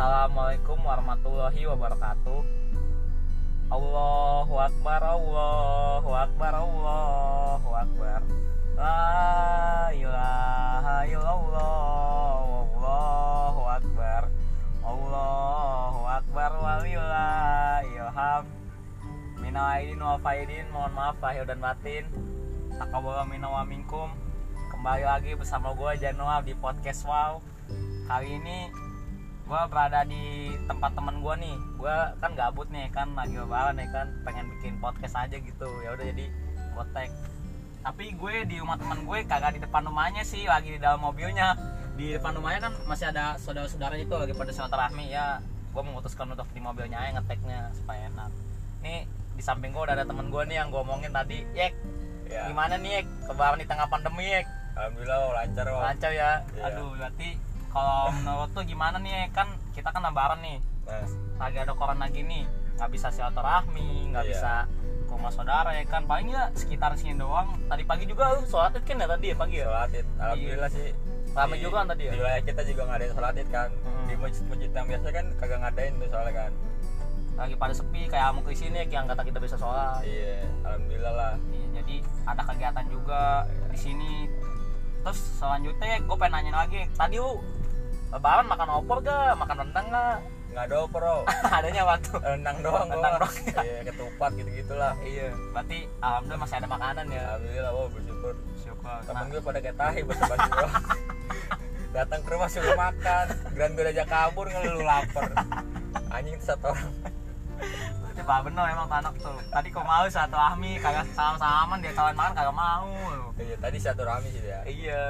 Assalamualaikum warahmatullahi wabarakatuh. Allahu akbar, Allahu akbar, Allahu akbar. La ilaha illallah, Allahu akbar. Allahu akbar walillahilham. Minal aidin wal faidin, mohon maaf lahir dan batin. Takaballahu minna wa minkum. Kembali lagi bersama gue Janual di podcast Wow. Kali ini gue berada di tempat temen gue nih. Gue kan gabut nih kan lagi lebaran nih kan. Pengen bikin podcast aja gitu. Ya udah jadi gue tag. Tapi gue di rumah temen gue kagak di depan rumahnya sih lagi di dalam mobilnya. Di depan rumahnya kan masih ada saudara-saudara itu lagi pada silaturahmi ya. Gue memutuskan untuk di mobilnya aja ngeteknya supaya enak. Nih di samping gue udah ada temen gue nih yang gue omongin tadi yek. Ya. gimana nih yek? Lebaran di tengah pandemi yek? Alhamdulillah lancar kok. lancar ya. Iya. aduh berarti kalau menurut tuh gimana nih kan kita kan lebaran nih Nah, lagi ada corona gini nggak bisa silaturahmi nggak Iya. bisa ke rumah saudara ya kan paling ya sekitar sini doang tadi pagi juga lu sholat id kan ya tadi ya pagi ya sholat id. Alhamdulillah sih. Rame di- juga kan tadi ya? Di wilayah kita juga ngadain sholat id kan. Hmm. Di masjid-masjid yang biasa kan kagak ngadain tuh soalnya kan. lagi pada sepi kayak mau ke sini yang kata kita bisa sholat Iya, alhamdulillah lah. Iya, jadi ada kegiatan juga di sini terus selanjutnya gue pengen nanya lagi tadi lu lebaran makan opor gak makan rendang gak Nggak ada bro. adanya waktu Rendang doang Rendang doang. Iya, ketupat gitu-gitulah. iya berarti alhamdulillah masih ada makanan ya Alhamdulillah, oh bersyukur. syukur Temen nah, gue pada kayak tahi doang. Datang ke rumah suruh makan, grand gue aja kabur ngeluh lapar. Anjing itu satu orang. Itu Pak Beno emang anak tuh. Tadi kok mau satu ahmi kagak salam-salaman dia kawan makan kagak mau. Iya, tadi satu rame sih dia. Iya.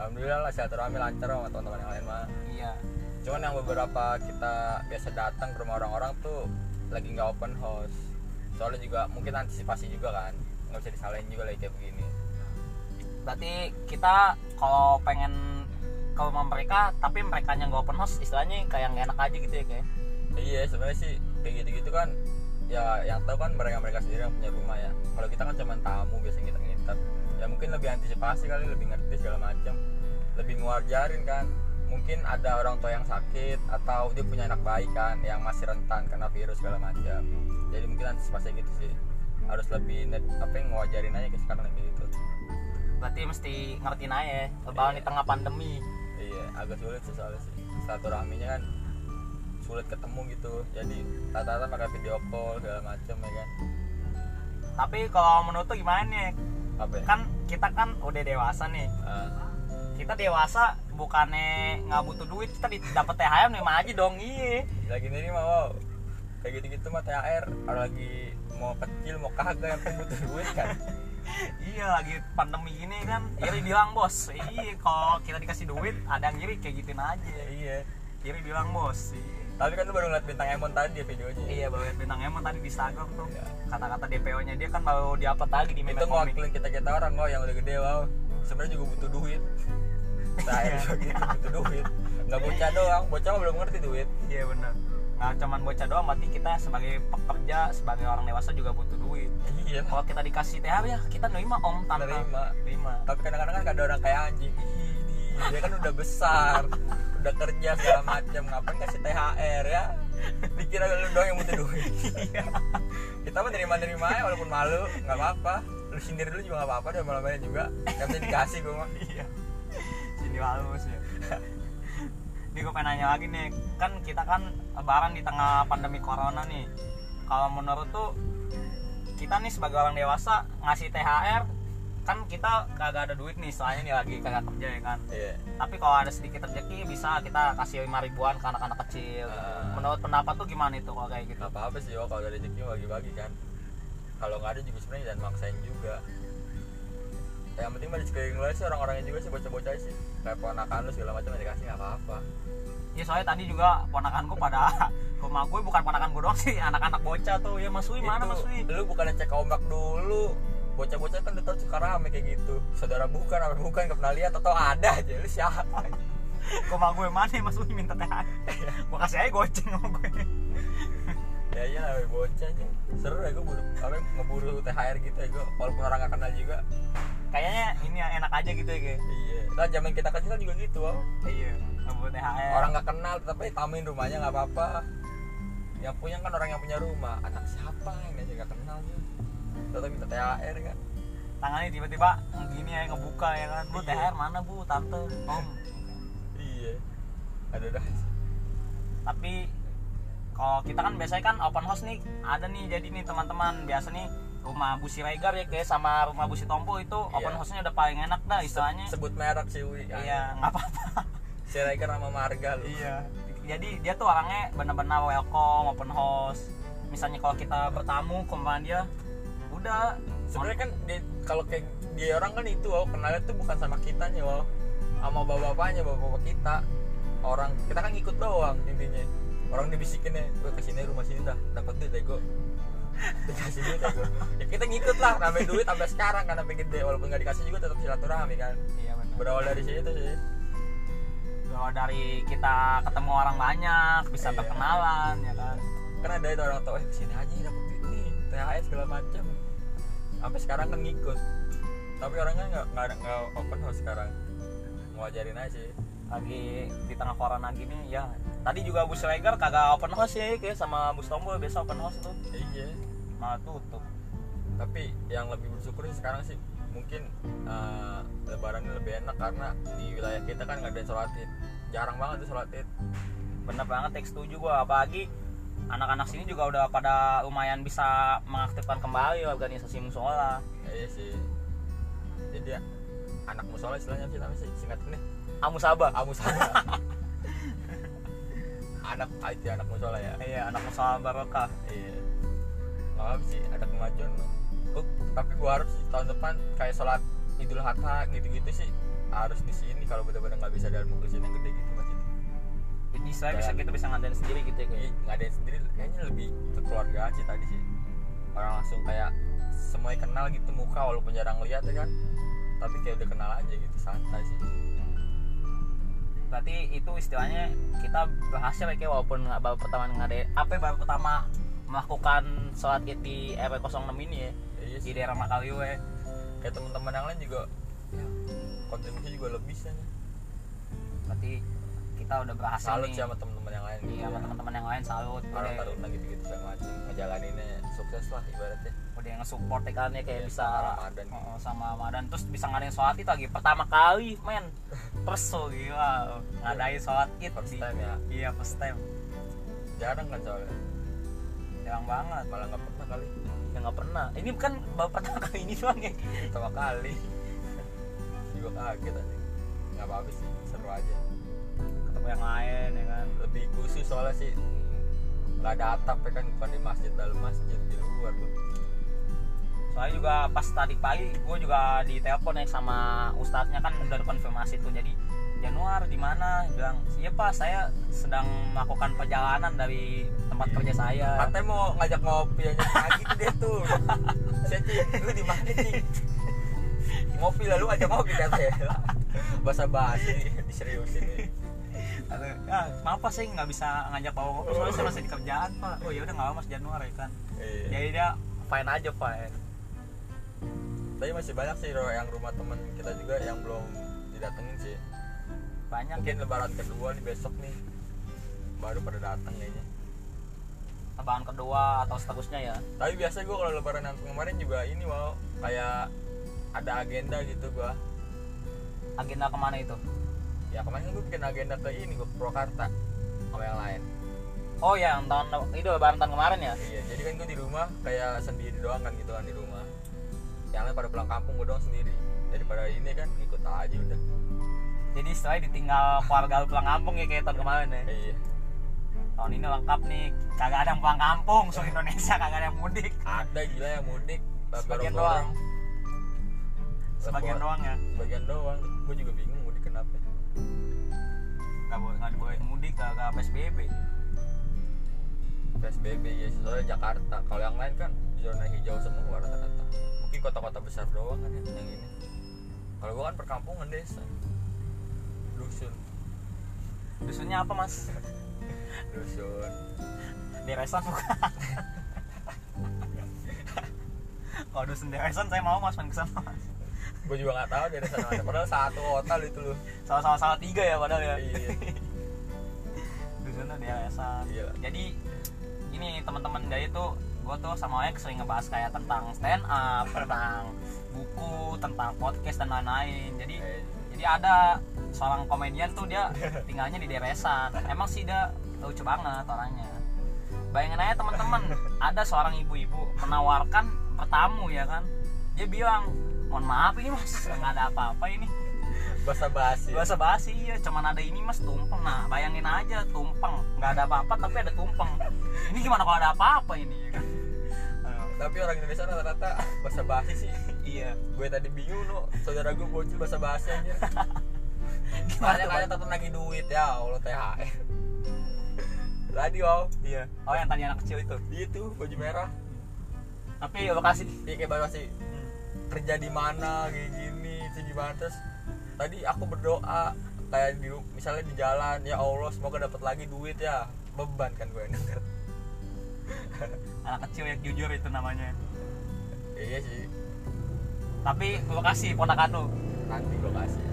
Alhamdulillah lah satu rame lancar sama teman-teman yang lain mah. Iya. cuman yang beberapa kita biasa datang ke rumah orang-orang tuh lagi nggak open house soalnya juga mungkin antisipasi juga kan nggak bisa disalahin juga lagi kayak begini Berarti kita kalau pengen ke rumah mereka tapi mereka nggak open house istilahnya kayak nggak enak aja gitu ya kayak. iya sebenarnya sih kayak gitu-gitu kan ya yang tahu kan mereka mereka sendiri yang punya rumah ya kalau kita kan cuma tamu biasanya kita nginep ya mungkin lebih antisipasi kali lebih ngerti segala macam lebih ngewajarin kan. Mungkin ada orang tua yang sakit atau dia punya anak bayi kan yang masih rentan karena virus segala macam. Jadi mungkin antisipasi gitu sih. Harus lebih net apa yang ngewajarin aja kayak sekarang gitu. Berarti mesti ngertiin aja ya, lebaran di tengah pandemi. iya agak sulit sih soalnya sih. Satu raminya kan sulit ketemu gitu. Jadi rata-rata pakai video call segala macam ya kan. Tapi kalau menurut tuh gimana nih? apa ya? Kan kita kan udah dewasa nih. Ah, Kita dewasa bukannya nggak butuh duit kita dapet THR nih aja dong iya. lagi ini mah wow kayak gitu-gitu mah THR kalau lagi mau kecil mau kagak yang butuh duit kan? Iya lagi pandemi gini kan. Iri bilang bos Iya kalau kita dikasih duit ada yang iri kayak gituin aja. Iya. Iri bilang bos iya. tapi kan lu baru ngeliat bintang Emon tadi ya videonya. Iya baru liat bintang emon tadi di Instagram tuh. Iya. Kata-kata DPO nya dia kan baru diupload lagi di itu meme komik ngewakilin kita kita orang wow yang udah gede wow sebenarnya juga butuh duit. THR juga gitu butuh duit. Nggak bocah doang bocah belum ngerti duit. Iya bener Nggak cuman bocah doang berarti kita sebagai pekerja Sebagai orang dewasa juga butuh duit. Iya. Kalau kita dikasih THR ya kita nerima om tanpa Nerima. Nerima. Tapi kadang-kadang kan ada orang kayak anjing dia kan udah besar udah kerja segala macam ngapain kasih THR ya? Dikira lu doang yang butuh duit. Iya. Kita mah nerima-nerima aja walaupun malu nggak apa-apa lu sindir dulu juga nggak apa-apa dan malam-malamnya juga. Bisa dikasih gue mah. Iya. Sini halus ya. Ini gue pengen nanya lagi nih, kan kita kan lebaran di tengah pandemi corona nih. Kalau menurut tuh kita nih sebagai orang dewasa ngasih THR kan kita kagak ada duit nih soalnya nih lagi kagak kerja ya kan. Iya. Tapi kalau ada sedikit rezeki bisa kita kasih lima ribuan ke anak-anak kecil Ah. menurut pendapat tuh gimana itu kalau kayak gitu? Nggak apa-apa sih kalau ada rezeki bagi-bagi kan kalau nggak ada juga sebenarnya jangan maksain juga. Yang penting mah di sekeliling lu aja sih orang-orangnya juga sih bocah-bocah sih. Kayak ponakan lu segala macam dikasih nggak apa-apa. Ya soalnya tadi juga ponakanku pada rumah gue bukan ponakan gue doang sih anak-anak bocah tuh. Ya Mas Wi mana Mas Wi? lu bukannya cek ombak dulu. Bocah-bocah kan udah tau suka rame kayak gitu. Saudara bukan apa bukan nggak pernah lihat atau ada aja lu siapa? Rumah gue mana Mas Wi? Minta THR gue kasih aja goceng sama gue ya iya namanya bocah aja seru ya gue buru apa ngeburu THR gitu ya gue walaupun orang gak kenal juga. Kayaknya ini yang enak aja gitu ya kayak iya. Lah zaman kita kecil kan juga gitu wow. iya ngebut THR orang nggak kenal tapi tamuin rumahnya nggak apa-apa. Yang punya kan orang yang punya rumah. Anak siapa yang aja nggak kenal tuh tetap minta THR kan tangannya tiba-tiba gini ya ngebuka ya kan. Bu Iya. THR mana bu? Tante om. Iya. Ada dah tapi kalau kita kan biasanya kan open house nih ada nih jadi nih teman-teman biasa nih rumah Bu Siregar ya kayak sama rumah Bu Tompo itu open Iya. house-nya udah paling enak dah istilahnya. Sebut merek sih Wi. Iya nggak apa-apa. Siregar sama Marga lu. Iya. Jadi dia tuh orangnya benar-benar welcome open house. Misalnya kalau kita bertamu ke rumah dia udah. Sebenarnya kan dia, kalau kayak dia orang kan itu wow kenalnya tuh bukan sama kitanya wow sama bapak-bapaknya bapak-bapak kita. Orang kita kan ngikut doang intinya orang dibisikin ya gue ke sini rumah sini dah dapat duit deh gue dikasih duit deh gue ya kita ngikut lah nambah duit sampai sekarang kan sampai gede. Walaupun nggak dikasih juga tetap silaturahmi kan. Iya benar. Berawal dari situ sih. Kalau dari kita ketemu orang banyak bisa Iya. berkenalan ya kan? Kan ada itu orang tua eh ke sini aja dapat duit nih THR segala macam sampai sekarang kan ngikut. Tapi orangnya nggak nggak nggak open house sekarang. Mau ajarin aja sih. Lagi di tengah corona gini ya tadi juga Bu Siregar kagak open house ya kayak sama Bu Tompo biasa open house tuh. Iya. Malah tutup. Tapi yang lebih bersyukur sih sekarang sih mungkin eh, lebarannya lebih enak karena di wilayah kita kan nggak ada sholat id. Jarang banget tuh sholat id. Bener banget ya setuju gua. Apalagi anak-anak sini juga udah pada lumayan bisa mengaktifkan kembali organisasi musola. Ya, iya sih. Jadi ya, anak musola istilahnya sih namanya singkatnya Amusaba amusana anak ah, itu anak musola ya. Iya anak musola barokah. Iya. Apa sih ada kemajuan. Oh, tapi gua harap sih tahun depan kayak sholat idul adha gitu-gitu sih harus di sini kalau benar-benar nggak bisa dalam mukhlisin yang gede gitu masjid jadi saya bisa kita bisa ngadain sendiri gitu ya kayak Iya, nggak ada yang sendiri. Kayaknya lebih kekeluargaan sih tadi sih. Orang langsung kayak semuanya kenal gitu muka walaupun jarang lihat ya kan. Tapi kayak udah kenal aja gitu santai sih berarti itu istilahnya kita berhasil ya kayak walaupun nggak baru pertama ngadain apa ya, baru pertama melakukan sholat id di RW 06 ini ya iya di daerah Makaliwe. Kayak teman-teman yang lain juga ya, kontribusi juga lebih sih. Berarti kita udah berhasil salut nih. sama teman-teman yang lain. Iya sama ya. teman-teman yang lain salut. Orang taruna gitu-gitu segala macam ngejalaninnya sukses lah ibaratnya. Udah nge-support ya kan ya kayak Iya, bisa sama Ramadan. Oh, sama Ramadan. Terus bisa ngadain sholat id lagi. Pertama kali men. Terus so gila. Ngadain sholat id first time ya. Iya first time. Jarang kan soalnya? Jarang banget. Malah nggak pernah kali. Ya nggak pernah. Ini kan baru pertama kali ini doang ya. Pertama kali. Juga kaget aja. Nggak apa-apa sih seru aja ketemu yang lain ya kan? Lebih khusus soalnya sih nggak ada atap ya kan? Bukan di masjid dalam masjid di luar tuh. Soalnya juga pas tadi pagi gue juga ditelepon ya sama ustadznya kan udah konfirmasi tuh. Jadi Januar di mana? Bilang iya pak saya sedang melakukan perjalanan dari tempat Iya. kerja saya. Katanya mau ngajak ngopi aja pagi tuh dia tuh. Saya cing lu di mana cing ngopi lalu ajak ngopi katanya bahasa basi diseriusin nih Kata, ya, kenapa sih nggak bisa ngajak bawa ngopi soalnya saya masih di kerjaan pak. Oh ya udah nggak apa mas Januar ya kan? Iya. jadi dia fine aja fine tapi masih banyak sih yang rumah temen kita juga yang belum didatengin sih. Banyak mungkin lebaran kedua nih besok nih. Baru pada datang kayaknya. Lebaran kedua atau seterusnya ya? Tapi biasa gue kalau lebaran yang kemarin juga ini wow kayak ada agenda gitu gua. Agenda ke mana itu ya kemarin gue bikin agenda ke ini gue Purwakarta sama yang lain. Oh ya yang tahun itu lebaran tahun kemarin ya? Iya jadi kan gue di rumah kayak sendiri doang kan gitu kan di rumah. Yang lain pada pulang kampung gue doang sendiri. Daripada ini kan ikut aja udah. Jadi setelah ditinggal keluarga lu pulang kampung ya kayak tahun kemarin ya? Iya. Tahun ini lengkap nih. Kagak ada yang pulang kampung seluruh Indonesia kagak ada yang mudik. Ada gila yang mudik Sebagian orang-orang. sebagian doang ya? sebagian doang. Gue juga bingung nggak boleh mudik kagak psbb PSBB ya soalnya Jakarta kalau yang lain kan zona hijau semua rata-rata. Mungkin kota-kota besar doang kan ya, yang ini. Kalau gua kan perkampungan desa. Dusun. Dusunnya apa mas? Dusun. Deresan bukan? Kalau dusun deresan saya mau mas main ke sana mas gue juga nggak tahu dari sana mana padahal satu hotel itu loh. Sama-sama salah tiga ya padahal ya. Iya. Di yayasan Iya. jadi ini teman-teman dari itu gue tuh sama Oek sering ngebahas kayak tentang stand up tentang buku tentang podcast dan lain-lain. Jadi Eh, jadi ada seorang komedian tuh dia tinggalnya di deresan. Emang sih dia lucu banget orangnya. Bayangin aja teman-teman ada seorang ibu-ibu menawarkan bertamu ya kan? Dia bilang mohon maaf ini mas. Nggak ada apa-apa ini. Basa basi bahasa basi ya cuman ada ini mas tumpeng. Nah bayangin aja tumpeng. Nggak ada apa-apa tapi ada tumpeng. Ini gimana kalau ada apa-apa ini? Ya kan tapi orang Indonesia rata-rata basa basi sih. Iya. Gue tadi bingung no saudara gue bocil basa basi anjir gimana kalian tetap lagi duit ya Allah THR tadi wow iya. Oh yang tanya anak kecil itu? Itu baju merah. Tapi lokasi dia kayak baru sih kerja di mana kayak gini sih gimana. Terus tadi aku berdoa kayak di misalnya di jalan ya Allah semoga dapat lagi duit ya. Beban kan gue denger. Anak kecil yang jujur itu namanya. Iya sih. Tapi lokasi ponakan lu nanti gue kasih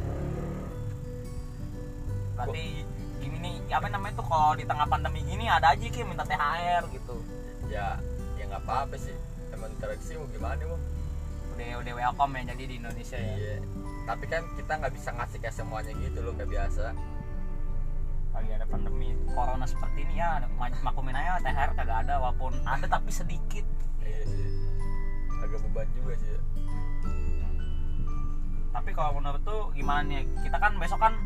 berarti gini nih apa namanya tuh kalau di tengah pandemi gini ada aja kayak minta THR gitu. Ya ya nggak apa-apa sih. Emang interaksi mau gimana mau udah udah welcome ya jadi di Indonesia ya. Iya. Tapi kan kita nggak bisa ngasih kayak semuanya gitu loh kayak biasa. Lagi ada pandemi corona seperti ini ya mak- maklumin aja THR kagak ada walaupun ada tapi sedikit. Iya sih. Agak beban juga sih ya. tapi kalau menurut tuh gimana nih kita kan besok kan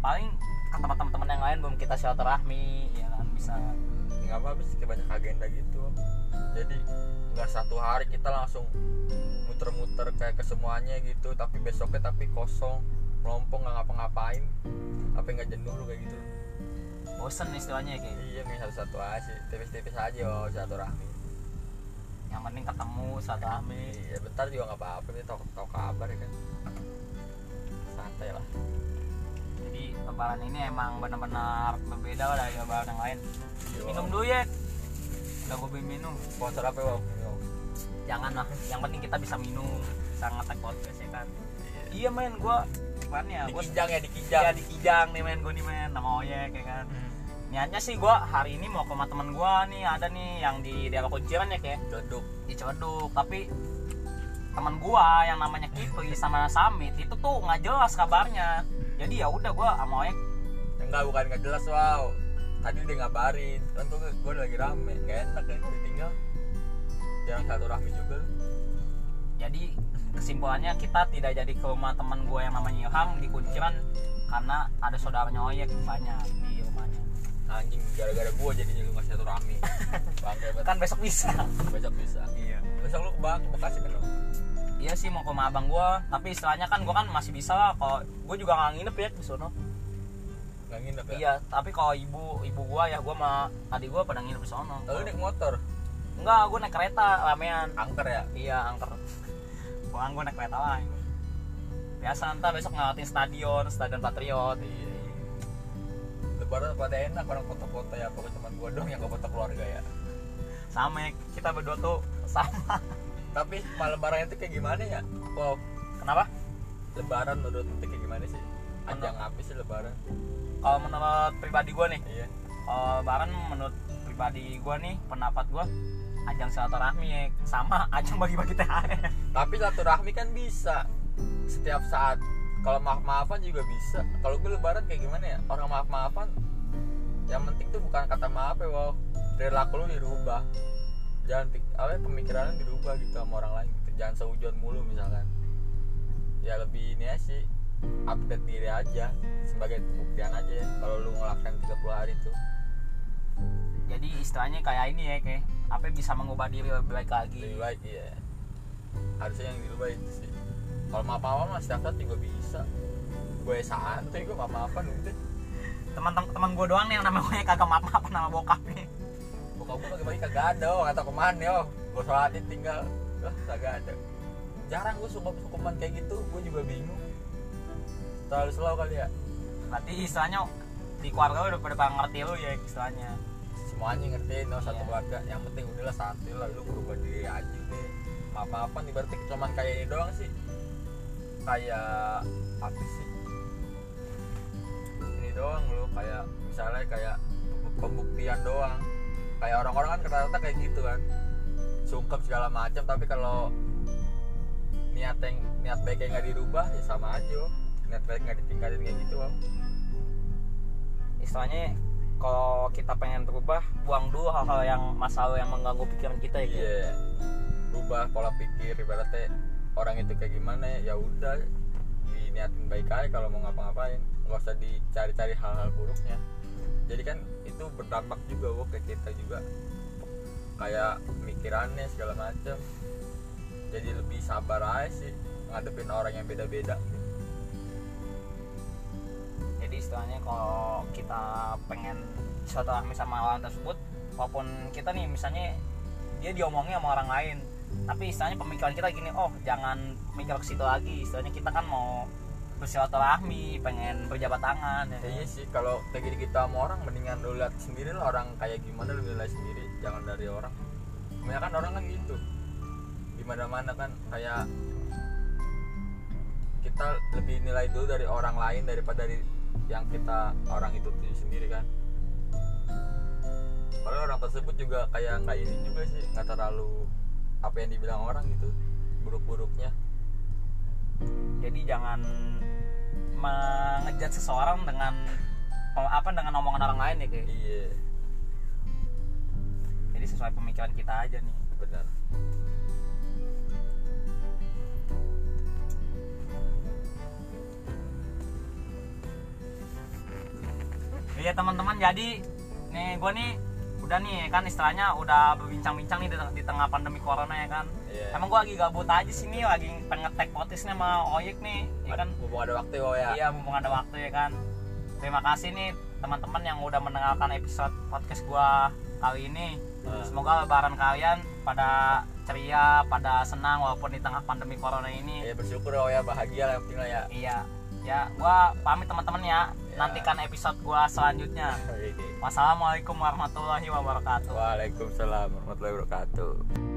paling ke tempat teman-teman yang lain belum kita silaturahmi ya kan bisa Ya, nggak apa-apa sih kayak banyak agenda gitu. Jadi nggak satu hari kita langsung muter-muter kayak ke semuanya gitu. Tapi besoknya tapi kosong melompong nggak ngapa-ngapain. Apa nggak jenuh lu kayak gitu. Bosen istilahnya kayak. Iya nih satu-satu aja sih tipis-tipis aja oh silaturahmi. Yang penting ketemu silaturahmi. Iya bentar juga nggak apa-apa nih tahu tahu kabar ya kan. Santai lah jadi lebaran ini emang benar-benar berbeda lah dari lebaran yang lain. Iya, minum dulu ya udah gue minum. Sponsor apa wow jangan lah. Yang penting kita bisa minum. Bisa ngetek podcast ya kan? Iya. iya men. Gue gimana ya gue kijang ya di kijang Iya di Kijang nih men. Gue nih men. Sama Oyek ya kan? Hmm. niatnya sih gue hari ini mau ke rumah temen gue nih. Ada nih yang di daerah kunciran ya kayak Codok. di Coduk tapi temen gue yang namanya Kipri sama Samit itu tuh nggak jelas kabarnya. Jadi ya udah gue sama Oyek enggak bukan nggak jelas wow tadi udah ngabarin. Kan tuh gue lagi rame. Nggak enak kan ditinggal jarang satu rahmi juga. Jadi kesimpulannya kita tidak jadi ke rumah teman gue yang namanya Ilham di kunciran karena ada saudaranya Oyek banyak di rumahnya. Anjing gara-gara gue jadi lu ngasih satu rahmi kan besok bisa. Besok bisa besok lu ke Bekasi kan iya sih mau ke rumah abang gue tapi istilahnya kan gue kan masih bisa lah. Kalau gue juga nggak nginep ya di sono. Nggak nginep ya? Iya tapi kalau ibu ibu gue ya gue sama adik gue pada nginep di sono. Lalu naik motor? Enggak gue naik kereta ramean. Angker ya? Iya angker. Pulang gue naik kereta lah. Biasa ntar besok ngeliatin stadion stadion patriot. Iya. Lebaran pada enak orang foto-foto ya pokoknya cuma gue dong yang ke foto keluarga ya sama kita berdua tuh sama. Tapi malam lebaran itu kayak gimana ya? Wow kenapa? Lebaran menurut tuh kayak gimana sih? Ajang apa sih lebaran? Kalau menurut pribadi gue nih iya. kalau lebaran menurut pribadi gue nih pendapat gue ajang silaturahmi ya sama ajang bagi-bagi THR. Tapi silaturahmi kan bisa. Setiap saat. Kalau maaf maafan juga bisa. Kalau gue lebaran kayak gimana ya? Orang maaf maafan yang penting tuh bukan kata maaf ya wow perilaku lu dirubah. Jangan apa ya, pemikiran dirubah gitu sama orang lain gitu. Jangan seujon mulu misalkan. Ya lebih ini aja sih update diri aja sebagai pembuktian aja ya kalau lu ngelakuin 30 hari itu jadi istilahnya kayak ini ya kayak apa bisa mengubah diri lebih baik lagi. Lebih baik iya. Harusnya yang dirubah itu sih. Kalau maaf maafan mah setiap saat juga bisa. Gue santai gue maaf maafan udah teman teman gue doang nih yang namanya kagak maaf maaf nama bokapnya bokap gue pagi-pagi kagak ada oh atau ke mana yo. Gue sholatin tinggal. Lah kagak ada. Jarang gue suka hukuman kayak gitu gue juga bingung. Terlalu slow kali ya. Berarti istilahnya di keluarga lu udah pada ngerti lu ya istilahnya? Semuanya ngertiin no satu Iya. keluarga. Yang penting udahlah santai lah lu berubah diri aja deh. Maaf maafan ibaratnya cuman kayak ini doang sih. Kayak apa sih? Ini doang lu kayak misalnya kayak pembuktian doang kayak orang-orang kan rata-rata kayak gitu kan. Sungkem segala macam tapi kalau niat yang niat baiknya nggak dirubah ya sama aja niat baik nggak ditingkatin kayak gitu Om. istilahnya kalau kita pengen berubah buang dulu hal-hal yang masalah yang mengganggu pikiran kita ya iya. Ki. rubah pola pikir ibaratnya orang itu kayak gimana ya udah diniatin baik aja kalau mau ngapa-ngapain. Nggak usah dicari-cari hal-hal buruknya jadi kan itu berdampak juga wo ke kita juga. Kayak mikirannya segala macam jadi lebih sabar aja sih ngadepin orang yang beda-beda. Jadi istilahnya kalau kita pengen silaturahmi sama orang tersebut walaupun kita nih misalnya dia diomongin sama orang lain tapi istilahnya pemikiran kita gini oh jangan mikir ke situ lagi. Istilahnya kita kan mau bersilaturahmi pengen berjabat tangan ya. Ya iya sih kalau kayak kita sama orang mendingan lu lihat sendiri lah orang kayak gimana lu nilai sendiri jangan dari orang. Kebanyakan orang kan gitu. Gimana mana kan kayak kita lebih nilai dulu dari orang lain daripada dari yang kita orang itu sendiri kan. Kalau orang tersebut juga kayak nggak ini juga sih nggak terlalu apa yang dibilang orang gitu buruk-buruknya jadi jangan mengejat seseorang dengan apa dengan omongan orang lain ya kayak iya. Jadi sesuai pemikiran kita aja nih. Benar. Iya teman-teman jadi nih gue nih udah nih kan istilahnya udah berbincang-bincang nih di, di tengah pandemi corona ya kan. Iya. Emang gue lagi gabut aja sih nih lagi pengen tag nih sama Oyek nih ya kan. mumpung ada waktu ya Iya mumpung ada waktu ya kan. Terima kasih nih teman-teman yang udah mendengarkan episode podcast gue kali ini. Ah. Semoga lebaran kalian pada ceria, pada senang walaupun di tengah pandemi corona ini. ya bersyukur ya bahagia lah yang penting lah ya Iya. Ya, gua pamit teman-teman ya. Ya. Nantikan episode gua selanjutnya. Oke. Wassalamualaikum warahmatullahi wabarakatuh. Waalaikumsalam warahmatullahi wabarakatuh